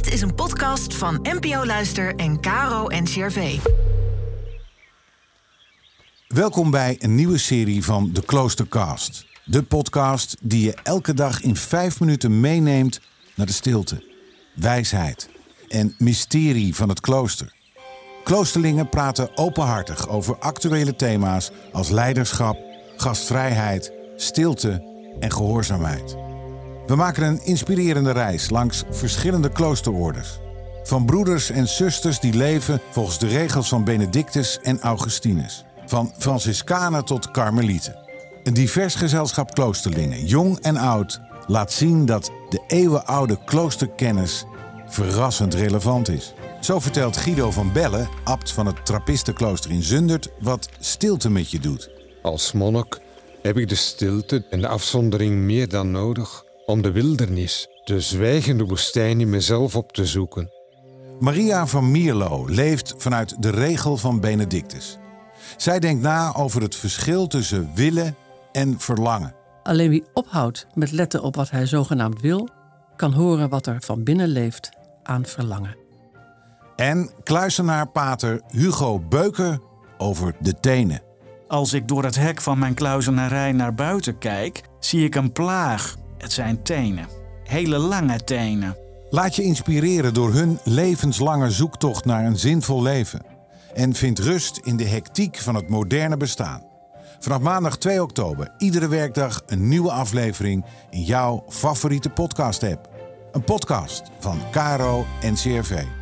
Dit is een podcast van NPO Luister en Caro NCRV. Welkom bij een nieuwe serie van de Kloostercast. De podcast die je elke dag in vijf minuten meeneemt naar de stilte, wijsheid en mysterie van het klooster. Kloosterlingen praten openhartig over actuele thema's als leiderschap, gastvrijheid, stilte en gehoorzaamheid. We maken een inspirerende reis langs verschillende kloosterorders. Van broeders en zusters die leven volgens de regels van Benedictus en Augustinus. Van Franciscanen tot Karmelieten. Een divers gezelschap kloosterlingen, jong en oud, laat zien dat de eeuwenoude kloosterkennis verrassend relevant is. Zo vertelt Guido van Bellen, abt van het Trappistenklooster in Zundert, wat stilte met je doet. Als monnik heb ik de stilte en de afzondering meer dan nodig om de wildernis, de zwijgende woestijn in mezelf op te zoeken. Maria van Mierlo leeft vanuit de regel van Benedictus. Zij denkt na over het verschil tussen willen en verlangen. Alleen wie ophoudt met letten op wat hij zogenaamd wil, kan horen wat er van binnen leeft aan verlangen. En kluisenaar pater Hugo Beuker over de tenen. Als ik door het hek van mijn kluizenarij naar buiten kijk, zie ik een plaag. Het zijn tenen. Hele lange tenen. Laat je inspireren door hun levenslange zoektocht naar een zinvol leven. En vind rust in de hectiek van het moderne bestaan. Vanaf maandag 2 oktober, iedere werkdag een nieuwe aflevering in jouw favoriete podcast-app. Een podcast van Caro en CRV.